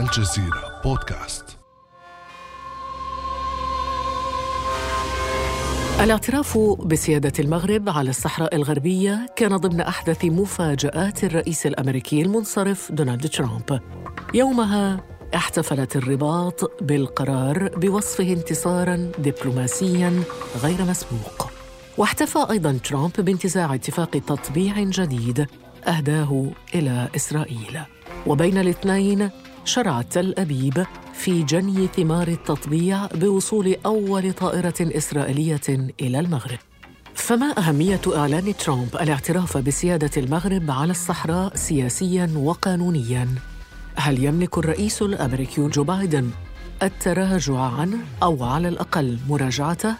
الجزيرة بودكاست الاعتراف بسيادة المغرب على الصحراء الغربية كان ضمن أحدث مفاجآت الرئيس الأمريكي المنصرف دونالد ترامب. يومها احتفلت الرباط بالقرار بوصفه انتصارا دبلوماسيا غير مسبوق. واحتفى أيضا ترامب بانتزاع اتفاق تطبيع جديد أهداه إلى إسرائيل. وبين الاثنين شرعت تل أبيب في جني ثمار التطبيع بوصول أول طائرة إسرائيلية إلى المغرب. فما أهمية إعلان ترامب الاعتراف بسيادة المغرب على الصحراء سياسياً وقانونياً؟ هل يملك الرئيس الأمريكي جو بايدن التراجع عنه أو على الأقل مراجعته؟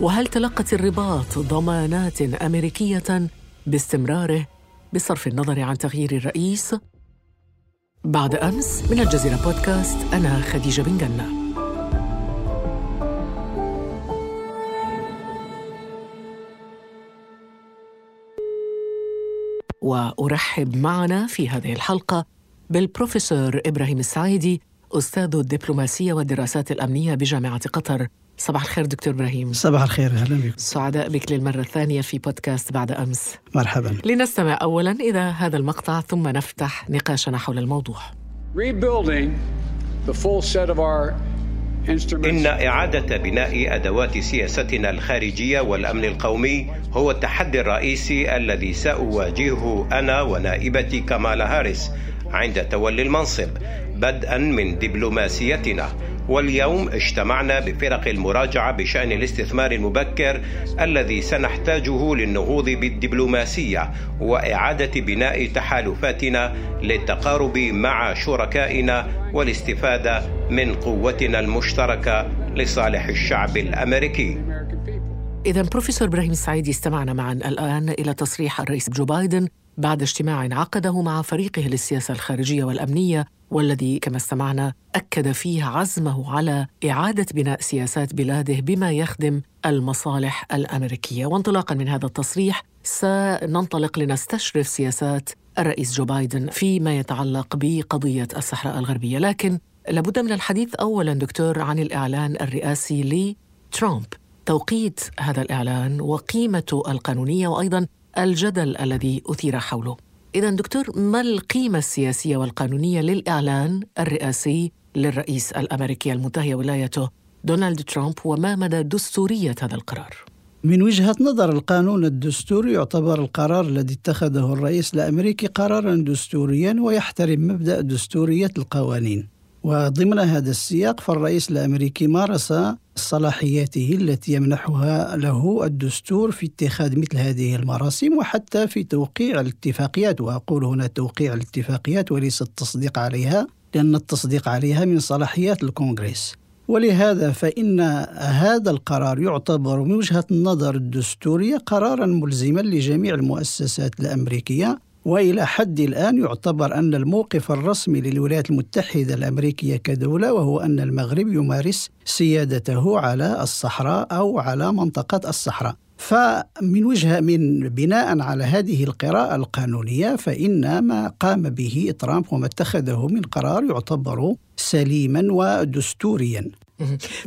وهل تلقت الرباط ضمانات أمريكية باستمراره بصرف النظر عن تغيير الرئيس؟ بعد أمس من الجزيرة بودكاست أنا خديجة بن جنة. وأرحب معنا في هذه الحلقة بالبروفيسور إبراهيم السعيدي أستاذ الدبلوماسية والدراسات الأمنية بجامعة قطر. صباح الخير دكتور إبراهيم. صباح الخير أهلا بك سعداء بك للمرة الثانية في بودكاست بعد أمس. مرحبا. لنستمع أولا إلى هذا المقطع ثم نفتح نقاشنا حول الموضوع. إن إعادة بناء أدوات سياستنا الخارجية والأمن القومي هو التحدي الرئيسي الذي سأواجهه أنا ونائبتي كمالا هاريس. عند تولي المنصب بدءا من دبلوماسيتنا. واليوم اجتمعنا بفرق المراجعة بشأن الاستثمار المبكر الذي سنحتاجه للنهوض بالدبلوماسية وإعادة بناء تحالفاتنا للتقارب مع شركائنا والاستفادة من قوتنا المشتركة لصالح الشعب الأمريكي. إذا بروفيسور إبراهيم السعيدي استمعنا معا الآن إلى تصريح الرئيس جو بايدن بعد اجتماع عقده مع فريقه للسياسة الخارجية والأمنية والذي كما استمعنا أكد فيه عزمه على إعادة بناء سياسات بلاده بما يخدم المصالح الأمريكية. وانطلاقا من هذا التصريح سننطلق لنستشرف سياسات الرئيس جو بايدن فيما يتعلق بقضية الصحراء الغربية. لكن لابد من الحديث أولا دكتور عن الإعلان الرئاسي لترامب. توقيت هذا الإعلان وقيمته القانونية وأيضا الجدل الذي أثير حوله إذا دكتور ما القيمة السياسية والقانونية للإعلان الرئاسي للرئيس الأمريكي المنتهي ولايته دونالد ترامب وما مدى دستورية هذا القرار؟ من وجهة نظر القانون الدستوري يعتبر القرار الذي اتخذه الرئيس الأمريكي قرارا دستوريا ويحترم مبدأ دستورية القوانين وضمن هذا السياق فالرئيس الأمريكي مارس صلاحياته التي يمنحها له الدستور في اتخاذ مثل هذه المراسم وحتى في توقيع الاتفاقيات. وأقول هنا توقيع الاتفاقيات وليس التصديق عليها لأن التصديق عليها من صلاحيات الكونغرس. ولهذا فإن هذا القرار يعتبر من وجهة النظر الدستورية قرارا ملزما لجميع المؤسسات الأمريكية وإلى حد الآن يعتبر أن الموقف الرسمي للولايات المتحدة الأمريكية كدولة وهو أن المغرب يمارس سيادته على الصحراء أو على منطقة الصحراء. فمن وجهه من بناء على هذه القراءة القانونية فإن ما قام به ترامب وما اتخذه من قرار يعتبر سليما ودستوريا.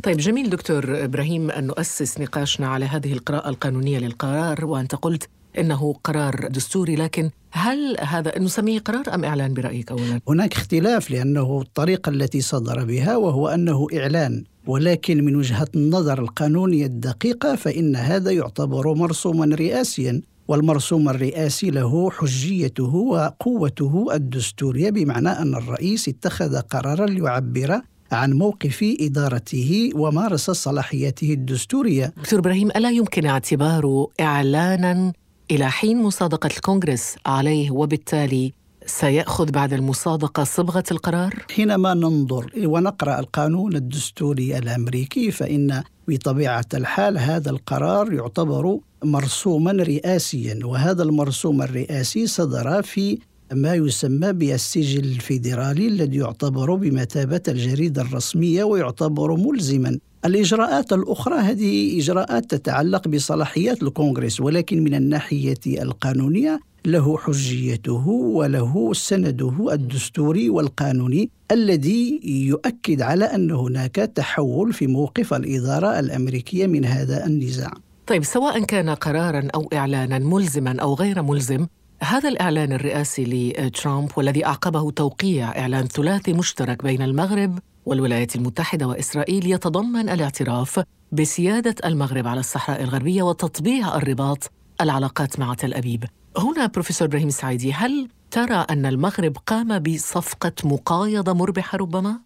طيب جميل دكتور إبراهيم أن نؤسس نقاشنا على هذه القراءة القانونية للقرار وأنت قلت إنه قرار دستوري لكن هل هذا نسميه قرار أم إعلان برأيك اولا؟ هناك اختلاف لأنه الطريقة التي صدر بها وهو أنه إعلان ولكن من وجهة النظر القانونية الدقيقة فإن هذا يعتبر مرسوما رئاسيا والمرسوم الرئاسي له حجيته وقوته الدستورية بمعنى أن الرئيس اتخذ قرارا ليعبر عن موقف إدارته ومارس صلاحياته الدستورية. دكتور إبراهيم ألا يمكن اعتباره اعلانا إلى حين مصادقه الكونغرس عليه وبالتالي سيأخذ بعد المصادقة صبغة القرار؟ حينما ننظر ونقرأ القانون الدستوري الأمريكي فإن بطبيعة الحال هذا القرار يعتبر مرسوما رئاسيا وهذا المرسوم الرئاسي صدر في ما يسمى بالسجل الفيدرالي الذي يعتبر بمثابة الجريدة الرسمية ويعتبر ملزما الإجراءات الأخرى هذه إجراءات تتعلق بصلاحيات الكونغرس ولكن من الناحية القانونية له حجيته وله سنده الدستوري والقانوني الذي يؤكد على أن هناك تحول في موقف الإدارة الأمريكية من هذا النزاع. طيب سواء كان قرارا أو إعلانا ملزما أو غير ملزم هذا الإعلان الرئاسي لترامب والذي أعقبه توقيع إعلان ثلاثي مشترك بين المغرب والولايات المتحدة وإسرائيل يتضمن الاعتراف بسيادة المغرب على الصحراء الغربية وتطبيع الرباط العلاقات مع تل أبيب هنا بروفيسور إبراهيم سعيدي هل ترى أن المغرب قام بصفقة مقايضة مربحة ربما؟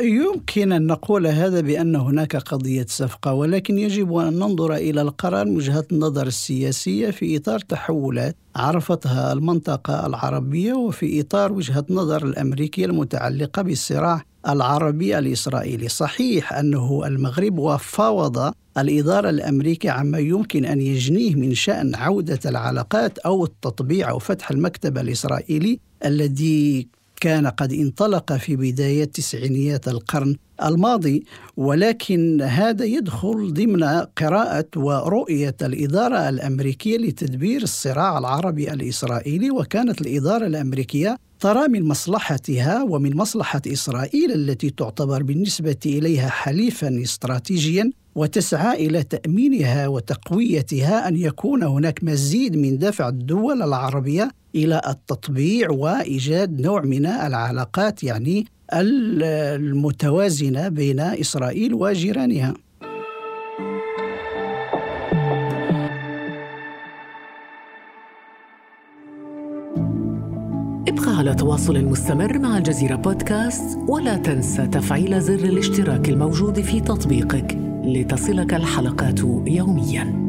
يمكن أن نقول هذا بأن هناك قضية صفقة ولكن يجب أن ننظر إلى القرار من وجهة النظر السياسية في إطار تحولات عرفتها المنطقة العربية وفي إطار وجهة نظر الأمريكية المتعلقة بالصراع العربي الإسرائيلي. صحيح أنه المغرب وفاوض الإدارة الأمريكية عما يمكن أن يجنيه من شأن عودة العلاقات أو التطبيع أو فتح المكتب الإسرائيلي الذي كان قد انطلق في بداية تسعينيات القرن الماضي ولكن هذا يدخل ضمن قراءة ورؤية الإدارة الأمريكية لتدبير الصراع العربي الإسرائيلي وكانت الإدارة الأمريكية ترى من مصلحتها ومن مصلحة إسرائيل التي تعتبر بالنسبة إليها حليفا استراتيجيا وتسعى إلى تأمينها وتقويتها أن يكون هناك مزيد من دفع الدول العربية إلى التطبيع وإيجاد نوع من العلاقات يعني المتوازنة بين إسرائيل وجيرانها. ابقى على تواصل مستمر مع الجزيرة بودكاست ولا تنسى تفعيل زر الاشتراك الموجود في تطبيقك لتصلك الحلقات يومياً.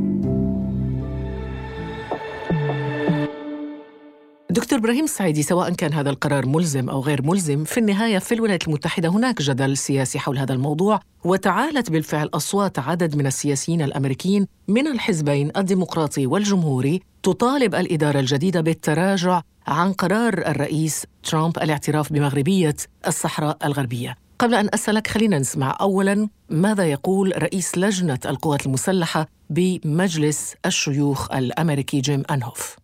دكتور إبراهيم السعيدي سواء كان هذا القرار ملزم أو غير ملزم في النهاية في الولايات المتحدة هناك جدل سياسي حول هذا الموضوع وتعالت بالفعل أصوات عدد من السياسيين الأمريكيين من الحزبين الديمقراطي والجمهوري تطالب الإدارة الجديدة بالتراجع عن قرار الرئيس ترامب الاعتراف بمغربية الصحراء الغربية. قبل أن أسألك خلينا نسمع اولا ماذا يقول رئيس لجنة القوات المسلحة بمجلس الشيوخ الأمريكي جيم أنهوف.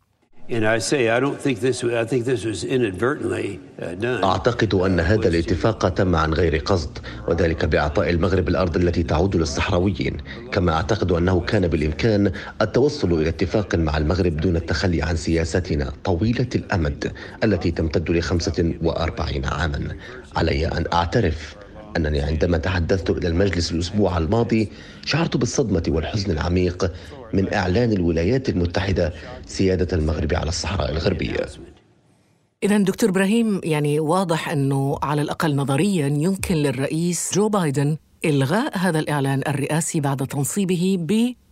أعتقد أن هذا الاتفاق تم عن غير قصد وذلك بإعطاء المغرب الأرض التي تعود للصحراويين. كما أعتقد أنه كان بالإمكان التوصل إلى اتفاق مع المغرب دون التخلي عن سياستنا طويلة الأمد التي تمتد لخمسة وأربعين عاما. علي أن أعترف أنني عندما تحدثت إلى المجلس الأسبوع الماضي شعرت بالصدمة والحزن العميق من إعلان الولايات المتحدة سيادة المغرب على الصحراء الغربية. إذا دكتور إبراهيم يعني واضح أنه على الأقل نظريا يمكن للرئيس جو بايدن إلغاء هذا الإعلان الرئاسي بعد تنصيبه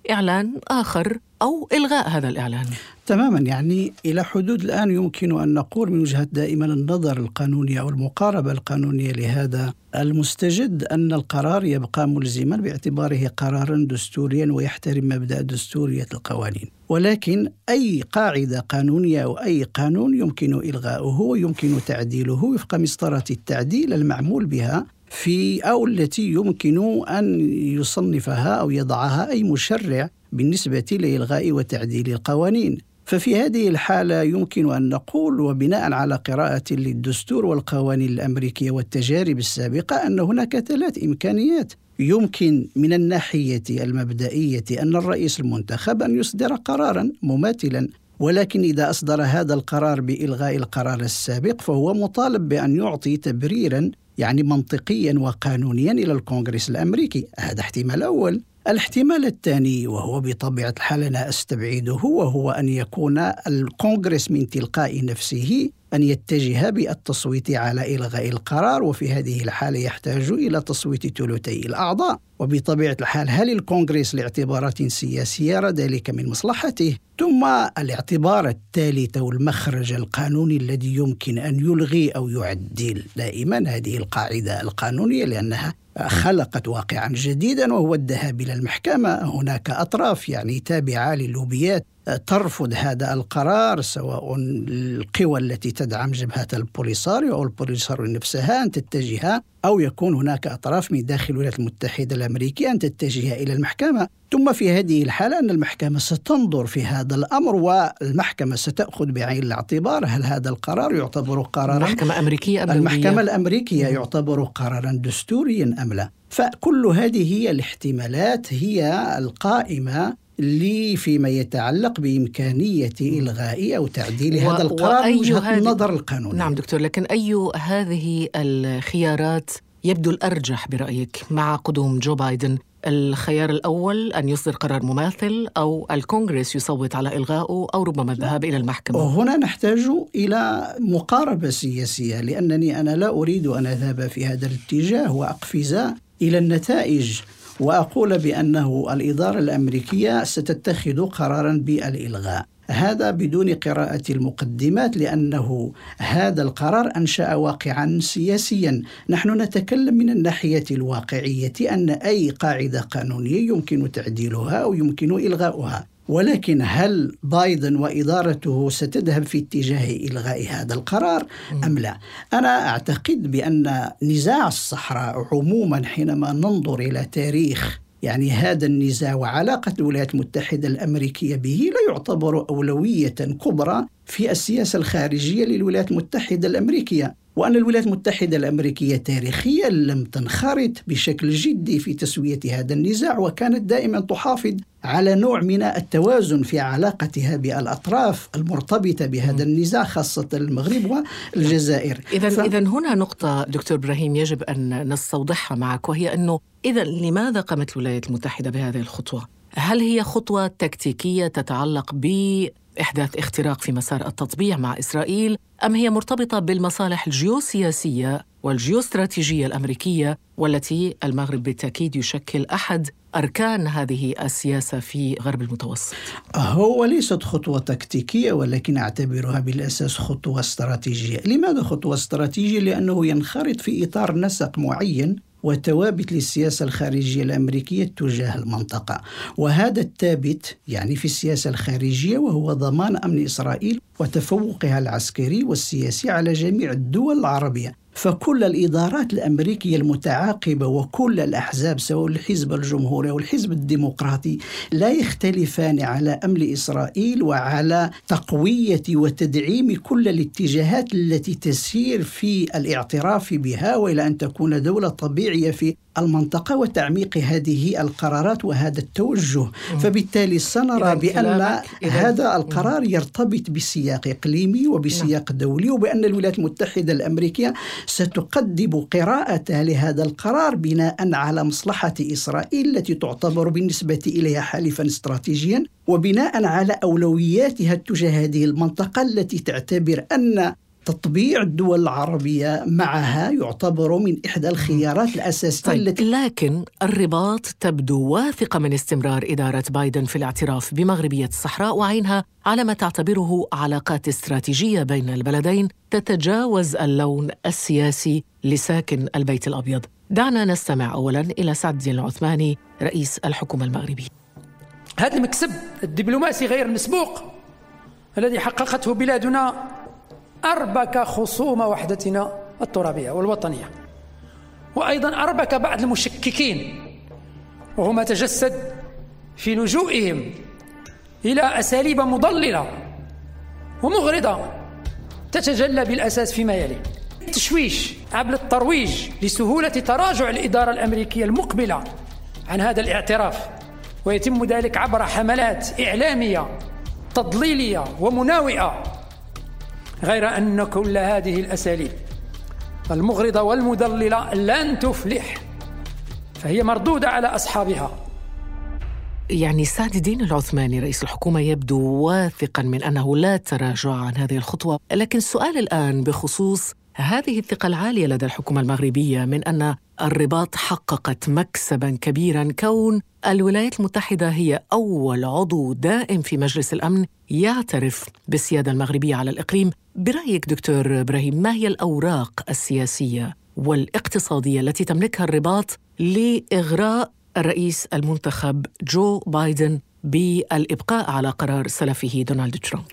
بإعلان آخر أو إلغاء هذا الإعلان. تماما يعني إلى حدود الآن يمكن أن نقول من وجهة دائما النظر القانونية أو المقاربة القانونية لهذا المستجد أن القرار يبقى ملزما باعتباره قرارا دستوريا ويحترم مبدأ دستورية القوانين. ولكن أي قاعدة قانونية أو أي قانون يمكن إلغاؤه ويمكن تعديله وفق مسطرة التعديل المعمول بها في أو التي يمكن أن يصنفها أو يضعها أي مشرع بالنسبة لإلغاء وتعديل القوانين. ففي هذه الحالة يمكن أن نقول وبناء على قراءة للدستور والقوانين الأمريكية والتجارب السابقة أن هناك ثلاث إمكانيات. يمكن من الناحية المبدئية أن الرئيس المنتخب أن يصدر قرارا مماثلا ولكن إذا أصدر هذا القرار بإلغاء القرار السابق فهو مطالب بأن يعطي تبريرا يعني منطقيا وقانونيا إلى الكونغرس الأمريكي. هذا احتمال أول. الاحتمال الثاني وهو بطبيعة الحال أنا أستبعده وهو أن يكون الكونغرس من تلقاء نفسه أن يتجه بالتصويت على إلغاء القرار وفي هذه الحالة يحتاج إلى تصويت ثلثي الأعضاء. وبطبيعة الحال هل الكونغرس لاعتبارات سياسية يرى ذلك من مصلحته؟ ثم الاعتبار الثالث والمخرج القانوني الذي يمكن أن يلغي أو يعدل دائما هذه القاعدة القانونية لأنها خلقت واقعا جديدا وهو الذهاب إلى المحكمة. هناك أطراف يعني تابعة للوبيات ترفض هذا القرار سواء القوى التي تدعم جبهة البوليساريو أو البوليساريو نفسها أن تتجه أو يكون هناك أطراف من داخل الولايات المتحدة الأمريكية أن تتجه إلى المحكمة. ثم في هذه الحالة أن المحكمة ستنظر في هذا الأمر والمحكمة ستأخذ بعين الاعتبار هل هذا القرار يعتبر قرارا المحكمة أمريكية أم المحكمة الأمريكية يعتبر قرارا دستوريا أم لا؟ فكل هذه هي الاحتمالات هي القائمة لي فيما يتعلق بإمكانية إلغاء أو تعديل و... هذا القرار وجهة النظر القانوني نعم دكتور لكن أي هذه الخيارات يبدو الأرجح برأيك مع قدوم جو بايدن؟ الخيار الأول أن يصدر قرار مماثل أو الكونغرس يصوت على إلغائه أو ربما الذهاب إلى المحكمة؟ وهنا نحتاج إلى مقاربة سياسية لأنني أنا لا أريد أن أذهب في هذا الاتجاه وأقفز إلى النتائج وأقول بأنه الإدارة الأمريكية ستتخذ قرارا بالإلغاء. هذا بدون قراءة المقدمات لأنه هذا القرار أنشأ واقعا سياسيا. نحن نتكلم من الناحية الواقعية أن أي قاعدة قانونية يمكن تعديلها أو يمكن إلغاؤها. ولكن هل بايدن وإدارته ستذهب في اتجاه إلغاء هذا القرار أم لا؟ أنا أعتقد بأن نزاع الصحراء عموما حينما ننظر إلى تاريخ يعني هذا النزاع وعلاقة الولايات المتحدة الأمريكية به لا يعتبر أولوية كبرى في السياسة الخارجية للولايات المتحدة الأمريكية وأن الولايات المتحدة الأمريكية تاريخيا لم تنخرط بشكل جدي في تسوية هذا النزاع وكانت دائما تحافظ على نوع من التوازن في علاقتها بالأطراف المرتبطة بهذا النزاع خاصة المغرب والجزائر إذا ف... إذا هنا نقطة دكتور إبراهيم يجب أن نستوضحها معك وهي أنه إذا لماذا قامت الولايات المتحدة بهذه الخطوة؟ هل هي خطوة تكتيكية تتعلق ب إحداث اختراق في مسار التطبيع مع إسرائيل أم هي مرتبطة بالمصالح الجيوسياسية والجيوستراتيجية الأمريكية والتي المغرب بالتأكيد يشكل أحد أركان هذه السياسة في غرب المتوسط هو ليست خطوة تكتيكية ولكن أعتبرها بالأساس خطوة استراتيجية لماذا خطوة استراتيجية؟ لأنه ينخرط في إطار نسق معين وثوابت للسياسة الخارجية الأمريكية تجاه المنطقة. وهذا الثابت يعني في السياسة الخارجية وهو ضمان أمن إسرائيل وتفوقها العسكري والسياسي على جميع الدول العربية. فكل الإدارات الأمريكية المتعاقبة وكل الأحزاب سواء الحزب الجمهوري أو الحزب الديمقراطي لا يختلفان على أمن إسرائيل وعلى تقوية وتدعيم كل الاتجاهات التي تسير في الاعتراف بها وإلى أن تكون دولة طبيعية في المنطقة وتعميق هذه القرارات وهذا التوجه. فبالتالي سنرى بأن هذا القرار يرتبط بسياق إقليمي وبسياق نعم. دولي وبأن الولايات المتحدة الأمريكية ستقدم قراءة لهذا القرار بناء على مصلحة إسرائيل التي تعتبر بالنسبة إليها حليفا استراتيجيا وبناء على أولوياتها تجاه هذه المنطقة التي تعتبر أن تطبيع الدول العربية معها يعتبر من إحدى الخيارات الأساسية طيب التي لكن الرباط تبدو واثقة من استمرار إدارة بايدن في الاعتراف بمغربية الصحراء وعينها على ما تعتبره علاقات استراتيجية بين البلدين تتجاوز اللون السياسي لساكن البيت الأبيض. دعنا نستمع أولا إلى سعد الدين العثماني رئيس الحكومة المغربية. هذا المكسب الدبلوماسي غير المسبوق الذي حققته بلادنا أربك خصوم وحدتنا الترابية والوطنية. وأيضا أربك بعض المشككين وهو ما تجسد في لجوئهم إلى أساليب مضللة ومغرضة تتجلى بالأساس فيما يلي. التشويش عبر الترويج لسهولة تراجع الإدارة الأمريكية المقبلة عن هذا الاعتراف ويتم ذلك عبر حملات إعلامية تضليلية ومناوئة غير أن كل هذه الأساليب المغرضة والمضللة لن تفلح فهي مردودة على أصحابها. يعني سعد الدين العثماني رئيس الحكومة يبدو واثقا من أنه لا تراجع عن هذه الخطوة. لكن السؤال الآن بخصوص هذه الثقة العالية لدى الحكومة المغربية من أن الرباط حققت مكسبا كبيرا. كون الولايات المتحدة هي أول عضو دائم في مجلس الأمن يعترف بالسيادة المغربية على الإقليم. برأيك دكتور إبراهيم ما هي الأوراق السياسية والاقتصادية التي تملكها الرباط لإغراء الرئيس المنتخب جو بايدن؟ بالإبقاء على قرار سلفه دونالد ترامب.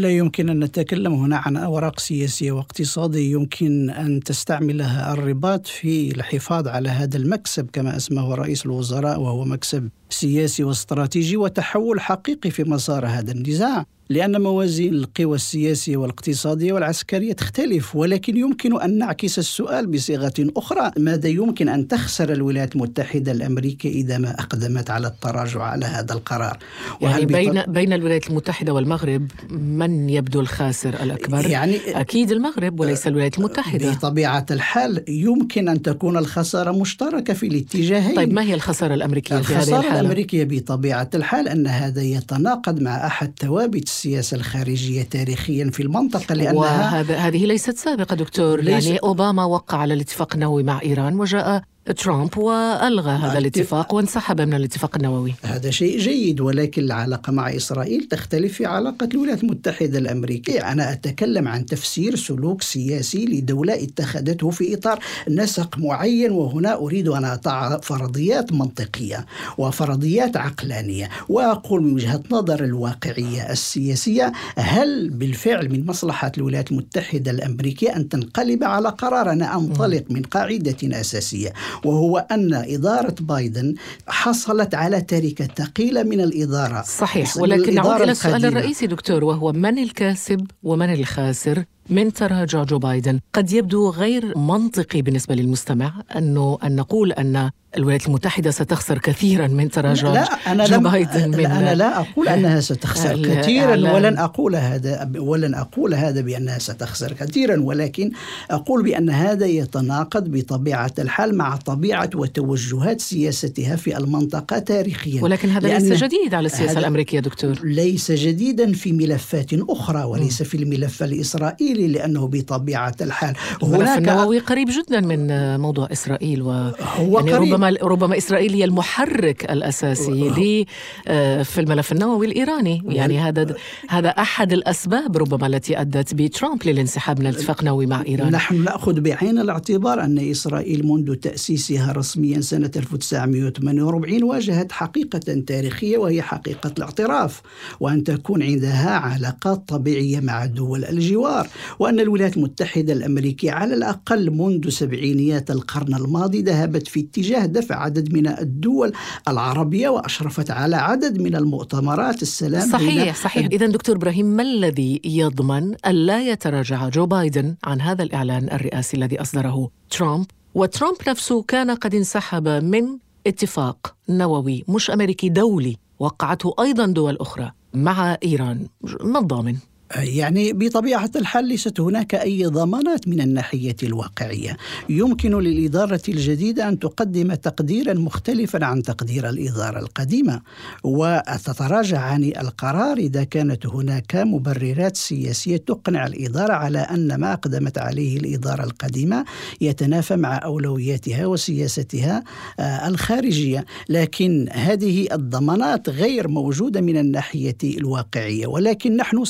لا يمكن أن نتكلم هنا عن أوراق سياسية واقتصادية. يمكن أن تستعملها الرباط في الحفاظ على هذا المكسب كما أسماه رئيس الوزراء وهو مكسب سياسي واستراتيجي وتحول حقيقي في مسار هذا النزاع لأن موازين القوى السياسية والاقتصادية والعسكرية تختلف ولكن يمكن أن نعكس السؤال بصيغة أخرى ماذا يمكن أن تخسر الولايات المتحدة الأمريكية إذا ما أقدمت على التراجع على هذا القرار؟ يعني بين, بين الولايات المتحدة والمغرب من يبدو الخاسر الأكبر؟ يعني أكيد المغرب وليس الولايات المتحدة. بطبيعة الحال يمكن أن تكون الخسارة مشتركة في الاتجاهين. طيب ما هي الخسارة الأمريكية في هذه الحالة؟ الأمريكية بطبيعة الحال أن هذا يتناقض مع أحد ثوابت السياسة الخارجية تاريخيا في المنطقة لأنها وهذا هذه ليست سابقة دكتور ليس يعني أوباما وقع على الاتفاق النووي مع إيران وجاء ترامب وألغى هذا الاتفاق وانسحب من الاتفاق النووي. هذا شيء جيد ولكن العلاقة مع إسرائيل تختلف في علاقة الولايات المتحدة الأمريكية. أنا أتكلم عن تفسير سلوك سياسي لدولة اتخذته في إطار نسق معين وهنا أريد أن أضع فرضيات منطقية وفرضيات عقلانية وأقول من وجهة نظر الواقعية السياسية هل بالفعل من مصلحة الولايات المتحدة الأمريكية أن تنقلب على قرار أنا انطلق من قاعدة أساسية. وهو أن إدارة بايدن حصلت على تركة ثقيلة من الإدارة. صحيح ولكن نعود إلى السؤال الرئيسي دكتور وهو من الكاسب ومن الخاسر؟ من تراجع جو بايدن قد يبدو غير منطقي بالنسبة للمستمع أنه أن نقول أن الولايات المتحدة ستخسر كثيرا من تراجع لا أنا جو بايدن من أنا لا أقول أنها ستخسر كثيرا ولن أقول هذا ولن أقول هذا بأنها ستخسر كثيرا ولكن أقول بأن هذا يتناقض بطبيعة الحال مع طبيعة وتوجهات سياستها في المنطقة تاريخيا. ولكن هذا ليس جديد على السياسة الأمريكية دكتور. ليس جديدا في ملفات أخرى وليس في الملف الإسرائيلي. لأنه بطبيعة الحال هناك النووي قريب جدا من موضوع إسرائيل و هو يعني قريب. ربما ربما إسرائيل هي المحرك الأساسي ل آه، في الملف النووي الإيراني. يعني هذا هذا أحد الأسباب ربما التي أدت بترامب للانسحاب من الاتفاق النووي مع إيران. نحن نأخذ بعين الاعتبار أن إسرائيل منذ تأسيسها رسميا سنة 1948 واجهت حقيقة تاريخية وهي حقيقة الاعتراف وأن تكون عندها علاقات طبيعية مع دول الجوار. وأن الولايات المتحدة الأمريكية على الأقل منذ سبعينيات القرن الماضي ذهبت في اتجاه دفع عدد من الدول العربية وأشرفت على عدد من المؤتمرات السلام صحيح صحيح. إذا دكتور إبراهيم ما الذي يضمن ألا يتراجع جو بايدن عن هذا الإعلان الرئاسي الذي أصدره ترامب؟ وترامب نفسه كان قد انسحب من اتفاق نووي مش أمريكي دولي وقعته أيضا دول أخرى مع إيران. ما الضامن؟ يعني بطبيعة الحال ليست هناك أي ضمانات من الناحية الواقعية. يمكن للإدارة الجديدة أن تقدم تقديرا مختلفا عن تقدير الإدارة القديمة وتتراجع عن القرار إذا كانت هناك مبررات سياسية تقنع الإدارة على أن ما أقدمت عليه الإدارة القديمة يتنافى مع أولوياتها وسياستها آه، الخارجية. لكن هذه الضمانات غير موجودة من الناحية الواقعية ولكن نحن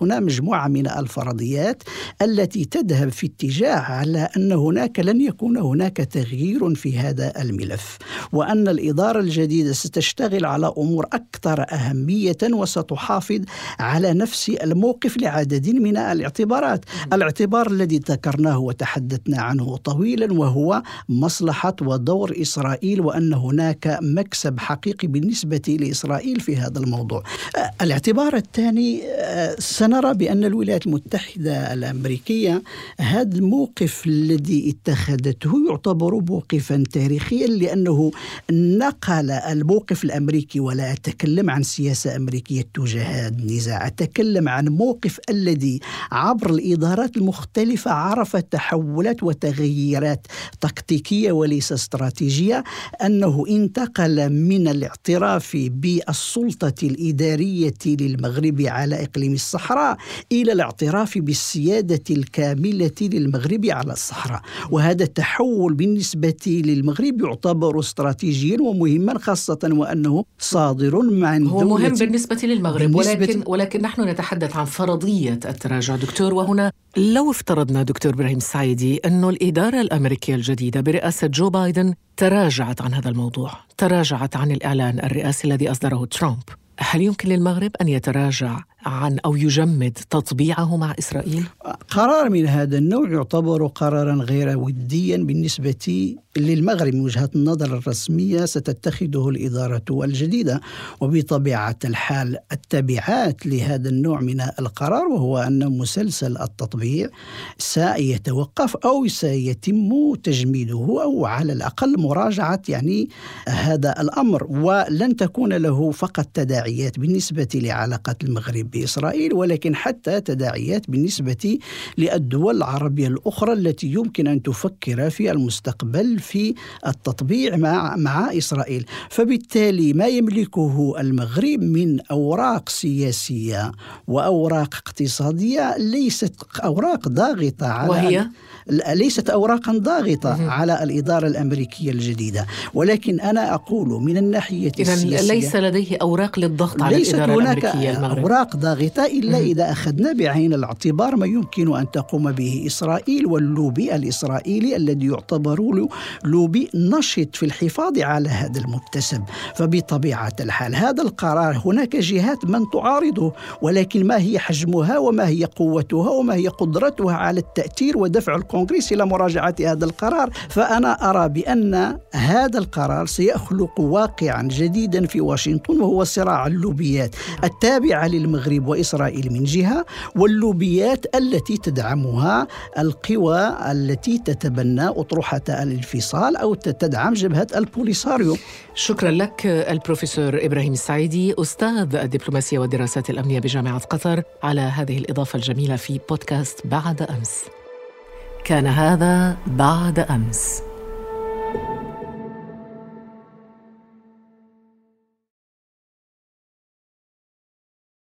هنا مجموعة من الفرضيات التي تذهب في اتجاه على أن هناك لن يكون هناك تغيير في هذا الملف وأن الإدارة الجديدة ستشتغل على أمور أكثر أهمية وستحافظ على نفس الموقف لعدد من الاعتبارات. الاعتبار الذي ذكرناه وتحدثنا عنه طويلا وهو مصلحة ودور إسرائيل وأن هناك مكسب حقيقي بالنسبة لإسرائيل في هذا الموضوع. الاعتبار الثاني سنرى بأن الولايات المتحدة الأمريكية هذا الموقف الذي اتخذته يعتبر موقفا تاريخيا لأنه نقل الموقف الأمريكي ولا أتكلم عن سياسة أمريكية تجاه هذا النزاع أتكلم عن موقف الذي عبر الإدارات المختلفة عرف تحولات وتغييرات تكتيكية وليس استراتيجية أنه انتقل من الاعتراف بالسلطة الإدارية للمغرب على إقليم الصحراء الصحراء إلى الاعتراف بالسيادة الكاملة للمغرب على الصحراء. وهذا التحول بالنسبة للمغرب يعتبر استراتيجيا ومهما خاصة وأنه صادر عن هو مهم بالنسبة للمغرب بالنسبة ولكن, ولكن نحن نتحدث عن فرضية التراجع. دكتور وهنا لو افترضنا دكتور إبراهيم السعيدي أن الإدارة الأمريكية الجديدة برئاسة جو بايدن تراجعت عن هذا الموضوع تراجعت عن الإعلان الرئاسي الذي أصدره ترامب. هل يمكن للمغرب أن يتراجع عن أو يجمد تطبيعه مع إسرائيل؟ قرار من هذا النوع يعتبر قرارا غير وديا بالنسبة للمغرب من وجهة النظر الرسمية ستتخذه الإدارة الجديدة وبطبيعة الحال التبعات لهذا النوع من القرار وهو أن مسلسل التطبيع سيتوقف أو سيتم تجميده أو على الأقل مراجعة يعني هذا الأمر ولن تكون له فقط تداعيات بالنسبة لعلاقة المغرب بإسرائيل ولكن حتى تداعيات بالنسبة للدول العربية الأخرى التي يمكن أن تفكر في المستقبل في التطبيع مع مع إسرائيل. فبالتالي ما يملكه المغرب من أوراق سياسية وأوراق اقتصادية ليست أوراق ضاغطة على وهي؟ ليست اوراقا ضاغطة على الإدارة الأمريكية الجديدة. ولكن أنا أقول من الناحية السياسية ليس لديه أوراق للضغط على الإدارة الأمريكية المغرب. أوراق ضاغطه إلا إذا أخذنا بعين الاعتبار ما يمكن أن تقوم به إسرائيل واللوبي الإسرائيلي الذي يعتبر لوبي نشط في الحفاظ على هذا المكتسب فبطبيعة الحال هذا القرار هناك جهات من تعارضه ولكن ما هي حجمها وما هي قوتها وما هي قدرتها على التأثير ودفع الكونغرس إلى مراجعة هذا القرار؟ فأنا أرى بأن هذا القرار سيخلق واقعا جديدا في واشنطن وهو صراع اللوبيات التابعة للمغرب. وإسرائيل من جهة واللوبيات التي تدعمها القوى التي تتبنى أطروحة الانفصال أو تدعم جبهة البوليساريو. شكرا لك البروفيسور إبراهيم السعيدي أستاذ الدبلوماسية والدراسات الأمنية بجامعة قطر على هذه الإضافة الجميلة في بودكاست بعد أمس. كان هذا بعد أمس.